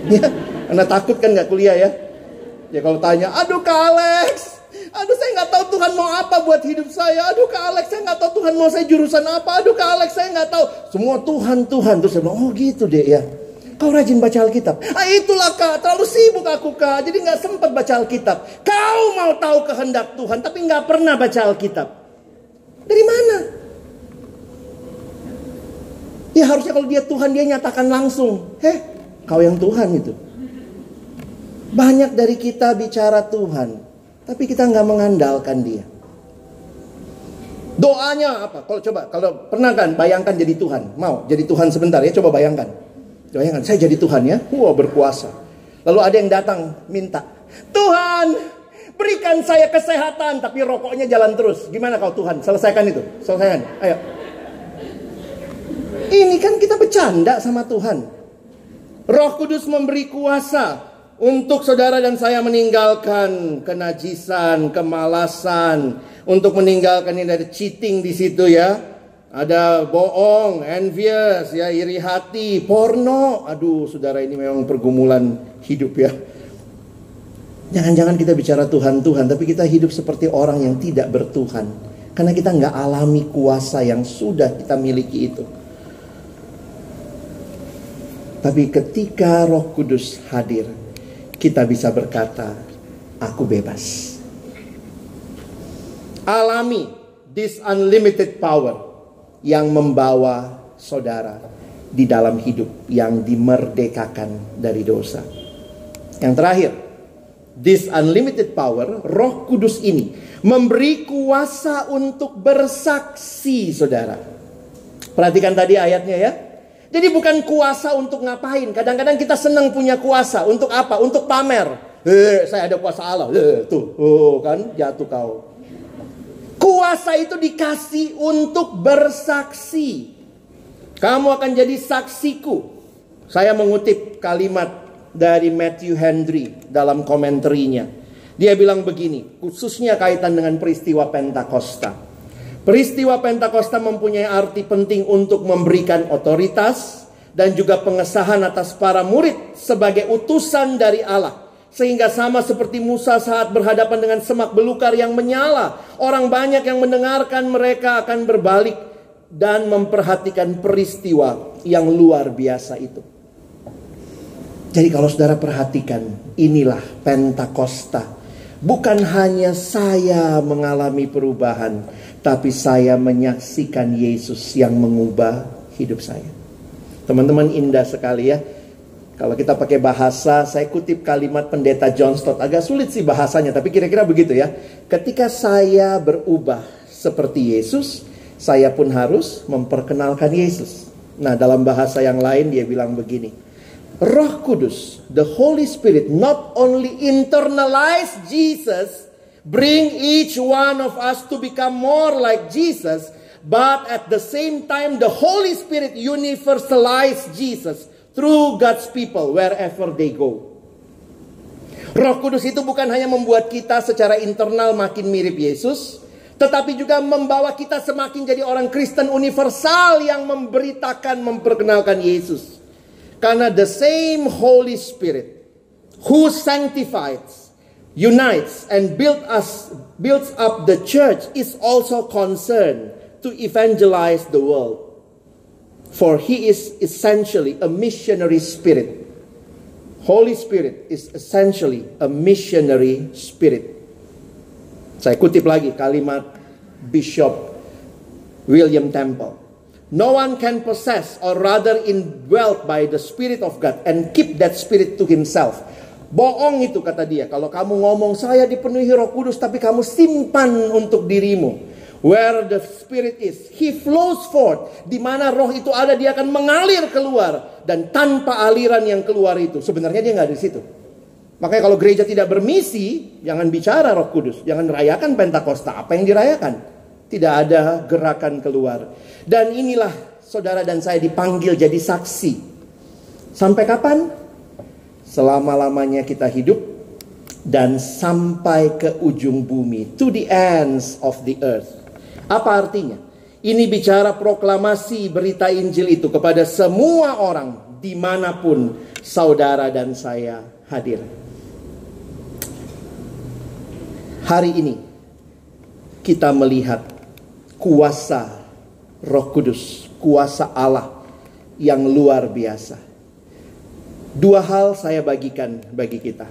Ya, anak takut kan nggak kuliah ya. Ya kalau tanya, aduh Kak Alex, aduh saya nggak tahu Tuhan mau apa buat hidup saya. Aduh Kak Alex, saya nggak tahu Tuhan mau saya jurusan apa. Aduh Kak Alex, saya nggak tahu. Semua Tuhan Tuhan terus saya bilang, oh gitu deh ya. Kau rajin baca Alkitab. Ah itulah kak, terlalu sibuk aku kak, jadi nggak sempat baca Alkitab. Kau mau tahu kehendak Tuhan, tapi nggak pernah baca Alkitab. Dari mana? Ya harusnya kalau dia Tuhan dia nyatakan langsung. Heh, kau yang Tuhan itu. Banyak dari kita bicara Tuhan, tapi kita nggak mengandalkan Dia. Doanya apa? Kalau coba, kalau pernah kan bayangkan jadi Tuhan, mau jadi Tuhan sebentar ya, coba bayangkan. Bayangkan, saya jadi Tuhan ya, wah berkuasa. Lalu ada yang datang minta, Tuhan berikan saya kesehatan, tapi rokoknya jalan terus. Gimana kau Tuhan? Selesaikan itu, selesaikan. Ayo. Ini kan kita bercanda sama Tuhan. Roh Kudus memberi kuasa untuk saudara dan saya meninggalkan kenajisan, kemalasan, untuk meninggalkan ini ada cheating di situ ya. Ada bohong, envious, ya iri hati, porno. Aduh, saudara ini memang pergumulan hidup ya. Jangan-jangan kita bicara Tuhan Tuhan, tapi kita hidup seperti orang yang tidak bertuhan. Karena kita nggak alami kuasa yang sudah kita miliki itu. Tapi ketika Roh Kudus hadir, kita bisa berkata, "Aku bebas." Alami this unlimited power yang membawa saudara di dalam hidup yang dimerdekakan dari dosa. Yang terakhir, this unlimited power, Roh Kudus ini memberi kuasa untuk bersaksi, saudara. Perhatikan tadi ayatnya ya. Jadi bukan kuasa untuk ngapain. Kadang-kadang kita senang punya kuasa. Untuk apa? Untuk pamer. Eh, saya ada kuasa Allah. Eh, tuh, oh, kan jatuh kau. Kuasa itu dikasih untuk bersaksi. Kamu akan jadi saksiku. Saya mengutip kalimat dari Matthew Henry dalam komenterinya. Dia bilang begini, khususnya kaitan dengan peristiwa Pentakosta. Peristiwa Pentakosta mempunyai arti penting untuk memberikan otoritas dan juga pengesahan atas para murid sebagai utusan dari Allah Sehingga sama seperti Musa saat berhadapan dengan semak belukar yang menyala. Orang banyak yang mendengarkan mereka akan berbalik dan memperhatikan peristiwa yang luar biasa itu. Jadi kalau saudara perhatikan, inilah Pentakosta. Bukan hanya saya mengalami perubahan, tapi saya menyaksikan Yesus yang mengubah hidup saya. Teman-teman indah sekali ya. Kalau kita pakai bahasa, saya kutip kalimat pendeta John Stott. Agak sulit sih bahasanya, tapi kira-kira begitu ya. Ketika saya berubah seperti Yesus, saya pun harus memperkenalkan Yesus. Nah, dalam bahasa yang lain dia bilang begini. Roh Kudus, the Holy Spirit not only internalize Jesus, bring each one of us to become more like Jesus, but at the same time the Holy Spirit universalize Jesus through God's people wherever they go. Roh Kudus itu bukan hanya membuat kita secara internal makin mirip Yesus, tetapi juga membawa kita semakin jadi orang Kristen universal yang memberitakan, memperkenalkan Yesus. Karena the same Holy Spirit who sanctifies, unites and build us builds up the church is also concerned to evangelize the world. For he is essentially a missionary spirit. Holy Spirit is essentially a missionary spirit. Saya kutip lagi kalimat Bishop William Temple. No one can possess or rather indwelt by the Spirit of God and keep that Spirit to himself. Bohong itu kata dia. Kalau kamu ngomong saya dipenuhi roh kudus tapi kamu simpan untuk dirimu. Where the spirit is, he flows forth. Di mana roh itu ada, dia akan mengalir keluar. Dan tanpa aliran yang keluar itu, sebenarnya dia nggak di situ. Makanya kalau gereja tidak bermisi, jangan bicara roh kudus. Jangan rayakan Pentakosta. Apa yang dirayakan? Tidak ada gerakan keluar. Dan inilah saudara dan saya dipanggil jadi saksi. Sampai kapan? Selama-lamanya kita hidup dan sampai ke ujung bumi. To the ends of the earth. Apa artinya? Ini bicara proklamasi berita Injil itu kepada semua orang di mana pun saudara dan saya hadir. Hari ini kita melihat kuasa Roh Kudus, kuasa Allah yang luar biasa. Dua hal saya bagikan bagi kita.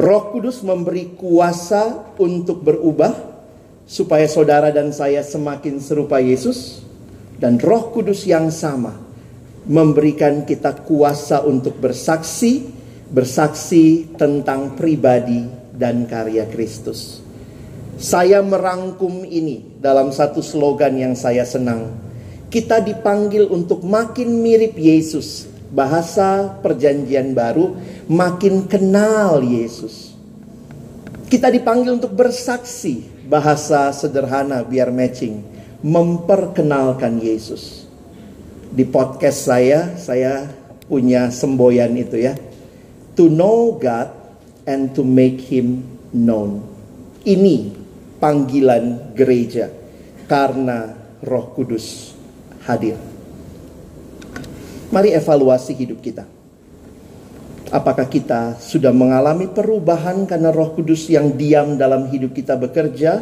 Roh Kudus memberi kuasa untuk berubah supaya saudara dan saya semakin serupa Yesus dan Roh Kudus yang sama memberikan kita kuasa untuk bersaksi, bersaksi tentang pribadi dan karya Kristus. Saya merangkum ini dalam satu slogan yang saya senang. Kita dipanggil untuk makin mirip Yesus. Bahasa perjanjian baru, makin kenal Yesus. Kita dipanggil untuk bersaksi bahasa sederhana biar matching, memperkenalkan Yesus. Di podcast saya, saya punya semboyan itu ya. To know God and to make him known. Ini panggilan gereja karena Roh Kudus hadir. Mari evaluasi hidup kita. Apakah kita sudah mengalami perubahan karena Roh Kudus yang diam dalam hidup kita bekerja?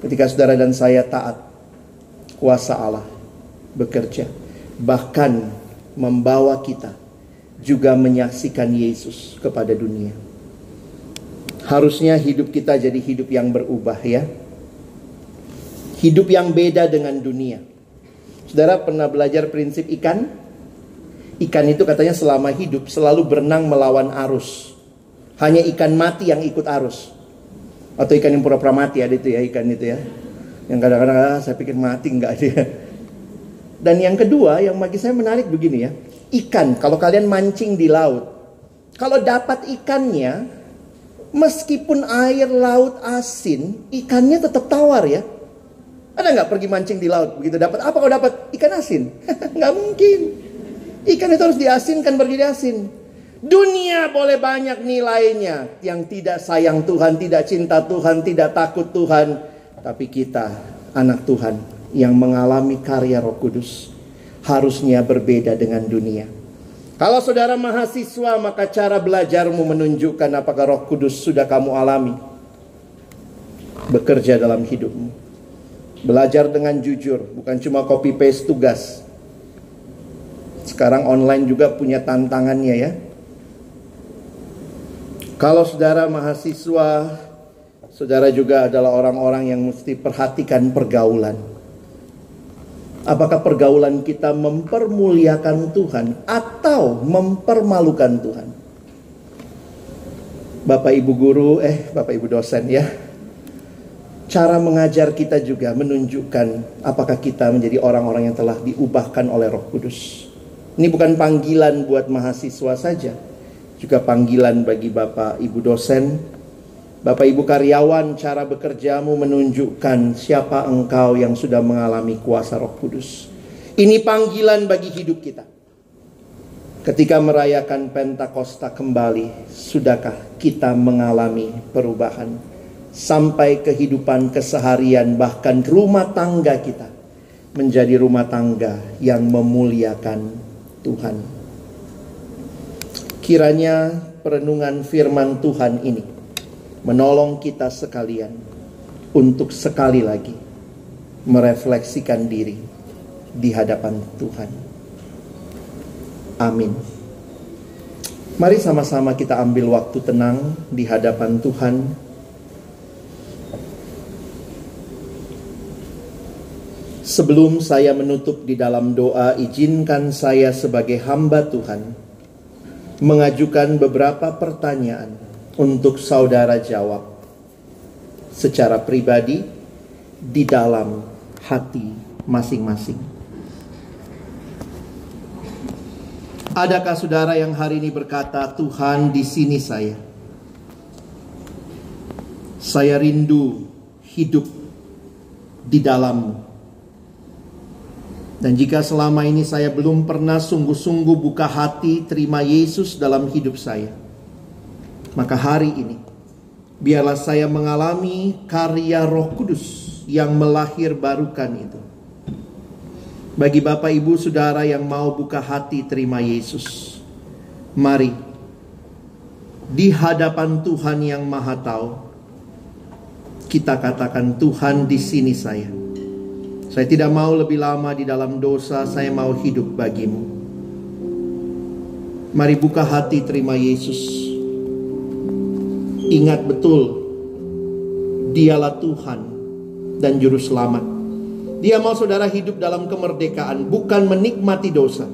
Ketika saudara dan saya taat, kuasa Allah bekerja, bahkan membawa kita juga menyaksikan Yesus kepada dunia. Harusnya hidup kita jadi hidup yang berubah ya. Hidup yang beda dengan dunia. Saudara pernah belajar prinsip ikan? Ikan itu katanya selama hidup selalu berenang melawan arus. Hanya ikan mati yang ikut arus. Atau ikan yang pura-pura mati ada itu ya ikan itu ya. Yang kadang-kadang ah, saya pikir mati enggak dia. Dan yang kedua yang bagi saya menarik begini ya. Ikan kalau kalian mancing di laut. Kalau dapat ikannya meskipun air laut asin, ikannya tetap tawar ya. Ada nggak pergi mancing di laut begitu dapat apa kalau dapat ikan asin? nggak mungkin. Ikan itu harus diasinkan berdiri asin. Dunia boleh banyak nilainya. Yang tidak sayang Tuhan, tidak cinta Tuhan, tidak takut Tuhan. Tapi kita, anak Tuhan, yang mengalami karya roh kudus. Harusnya berbeda dengan dunia. Kalau saudara mahasiswa, maka cara belajarmu menunjukkan apakah Roh Kudus sudah kamu alami. Bekerja dalam hidupmu. Belajar dengan jujur, bukan cuma copy paste tugas. Sekarang online juga punya tantangannya ya. Kalau saudara mahasiswa, saudara juga adalah orang-orang yang mesti perhatikan pergaulan. Apakah pergaulan kita mempermuliakan Tuhan atau mempermalukan Tuhan? Bapak Ibu guru, eh Bapak Ibu dosen ya. Cara mengajar kita juga menunjukkan apakah kita menjadi orang-orang yang telah diubahkan oleh Roh Kudus. Ini bukan panggilan buat mahasiswa saja, juga panggilan bagi Bapak Ibu dosen, Bapak Ibu karyawan, cara bekerjamu menunjukkan siapa engkau yang sudah mengalami kuasa Roh Kudus. Ini panggilan bagi hidup kita. Ketika merayakan Pentakosta kembali, sudahkah kita mengalami perubahan sampai kehidupan keseharian bahkan rumah tangga kita menjadi rumah tangga yang memuliakan Tuhan. Kiranya perenungan firman Tuhan ini menolong kita sekalian untuk sekali lagi merefleksikan diri di hadapan Tuhan. Amin. Mari sama-sama kita ambil waktu tenang di hadapan Tuhan. Sebelum saya menutup di dalam doa, izinkan saya sebagai hamba Tuhan mengajukan beberapa pertanyaan untuk saudara jawab secara pribadi di dalam hati masing-masing. Adakah saudara yang hari ini berkata, "Tuhan, di sini saya. Saya rindu hidup di dalammu." Dan jika selama ini saya belum pernah sungguh-sungguh buka hati terima Yesus dalam hidup saya, maka hari ini biarlah saya mengalami karya Roh Kudus yang melahir barukan itu. Bagi Bapak Ibu Saudara yang mau buka hati terima Yesus, mari di hadapan Tuhan yang Maha Tahu kita katakan Tuhan di sini saya saya tidak mau lebih lama di dalam dosa, saya mau hidup bagimu. Mari buka hati terima Yesus. Ingat betul, dialah Tuhan dan Juru Selamat. Dia mau saudara hidup dalam kemerdekaan, bukan menikmati dosa.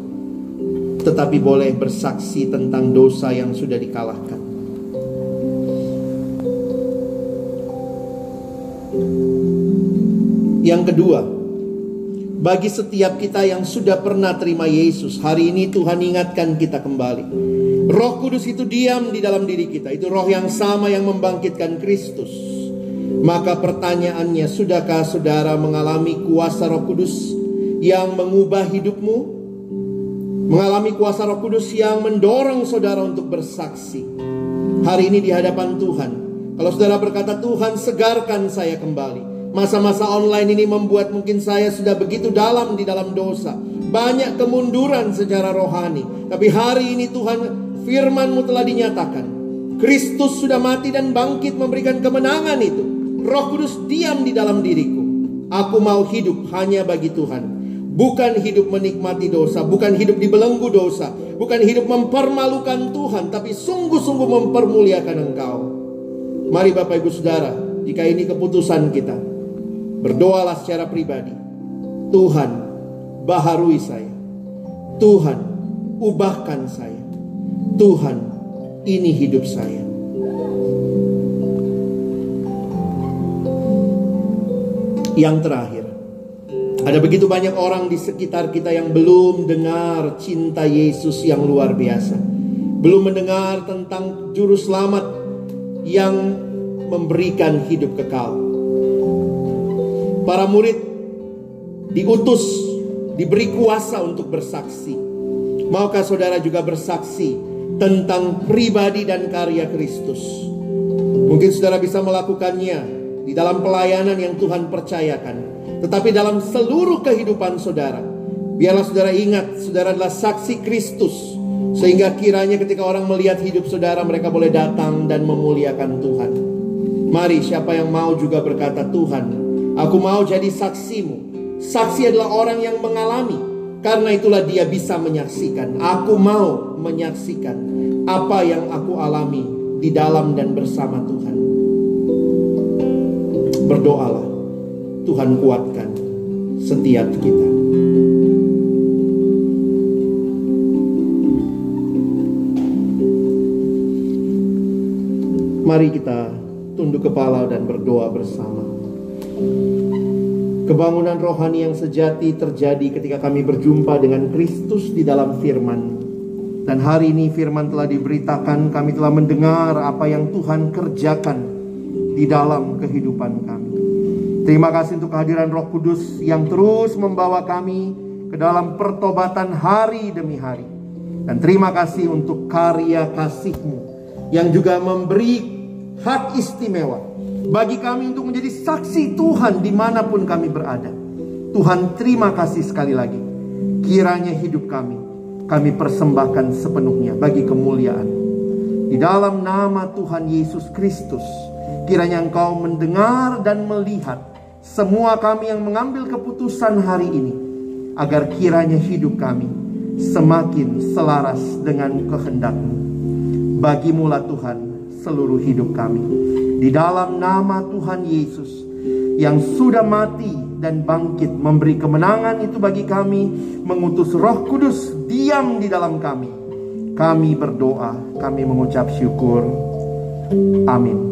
Tetapi boleh bersaksi tentang dosa yang sudah dikalahkan. Yang kedua, bagi setiap kita yang sudah pernah terima Yesus, hari ini Tuhan ingatkan kita kembali. Roh Kudus itu diam di dalam diri kita. Itu roh yang sama yang membangkitkan Kristus. Maka pertanyaannya, sudahkah saudara mengalami kuasa Roh Kudus yang mengubah hidupmu? Mengalami kuasa Roh Kudus yang mendorong saudara untuk bersaksi. Hari ini di hadapan Tuhan. Kalau saudara berkata, Tuhan segarkan saya kembali. Masa-masa online ini membuat mungkin saya sudah begitu dalam di dalam dosa. Banyak kemunduran secara rohani. Tapi hari ini Tuhan firmanmu telah dinyatakan. Kristus sudah mati dan bangkit memberikan kemenangan itu. Roh Kudus diam di dalam diriku. Aku mau hidup hanya bagi Tuhan. Bukan hidup menikmati dosa, bukan hidup dibelenggu dosa, bukan hidup mempermalukan Tuhan, tapi sungguh-sungguh mempermuliakan Engkau. Mari Bapak Ibu Saudara, jika ini keputusan kita, Berdoalah secara pribadi. Tuhan, baharui saya. Tuhan, ubahkan saya. Tuhan, ini hidup saya. Yang terakhir, ada begitu banyak orang di sekitar kita yang belum dengar cinta Yesus yang luar biasa. Belum mendengar tentang juru selamat yang memberikan hidup kekal. Para murid diutus, diberi kuasa untuk bersaksi. Maukah saudara juga bersaksi tentang pribadi dan karya Kristus? Mungkin saudara bisa melakukannya di dalam pelayanan yang Tuhan percayakan. Tetapi dalam seluruh kehidupan saudara, biarlah saudara ingat, saudara adalah saksi Kristus Sehingga kiranya ketika orang melihat hidup saudara mereka boleh datang dan memuliakan Tuhan. Mari siapa yang mau juga berkata Tuhan, aku mau jadi saksimu. Saksi adalah orang yang mengalami. Karena itulah dia bisa menyaksikan. Aku mau menyaksikan apa yang aku alami di dalam dan bersama Tuhan. Berdoalah. Tuhan kuatkan setiap kita. Mari kita tunduk kepala dan berdoa bersama. Kebangunan rohani yang sejati terjadi ketika kami berjumpa dengan Kristus di dalam firman. Dan hari ini firman telah diberitakan, kami telah mendengar apa yang Tuhan kerjakan di dalam kehidupan kami. Terima kasih untuk kehadiran Roh Kudus yang terus membawa kami ke dalam pertobatan hari demi hari. Dan terima kasih untuk karya kasih-Mu yang juga memberi hak istimewa bagi kami untuk menjadi saksi Tuhan di mana pun kami berada. Tuhan terima kasih sekali lagi. Kiranya hidup kami, kami persembahkan sepenuhnya bagi kemuliaan. Di dalam nama Tuhan Yesus Kristus, kiranya Engkau mendengar dan melihat semua kami yang mengambil keputusan hari ini, agar kiranya hidup kami semakin selaras dengan kehendak-Mu. Bagimulah Tuhan seluruh hidup kami. Di dalam nama Tuhan Yesus yang sudah mati dan bangkit memberi kemenangan itu bagi kami, mengutus Roh Kudus diam di dalam kami. Kami berdoa, kami mengucap syukur. Amin.